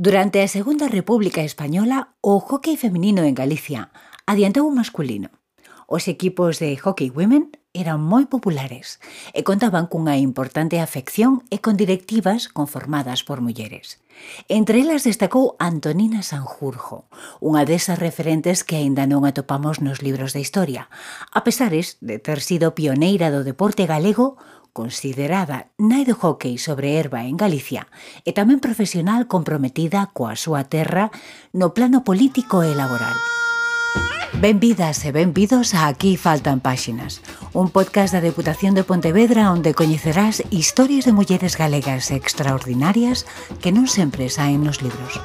Durante a Segunda República Española, o hockey feminino en Galicia adiantou o masculino. Os equipos de hockey women eran moi populares e contaban cunha importante afección e con directivas conformadas por mulleres. Entre elas destacou Antonina Sanjurjo, unha desas referentes que aínda non atopamos nos libros de historia, a pesares de ter sido pioneira do deporte galego considerada nai do hockey sobre erva en Galicia e tamén profesional comprometida coa súa terra no plano político e laboral. Benvidas e benvidos a Aquí faltan páxinas, un podcast da Deputación de Pontevedra onde coñecerás historias de mulleres galegas extraordinarias que non sempre saen nos libros.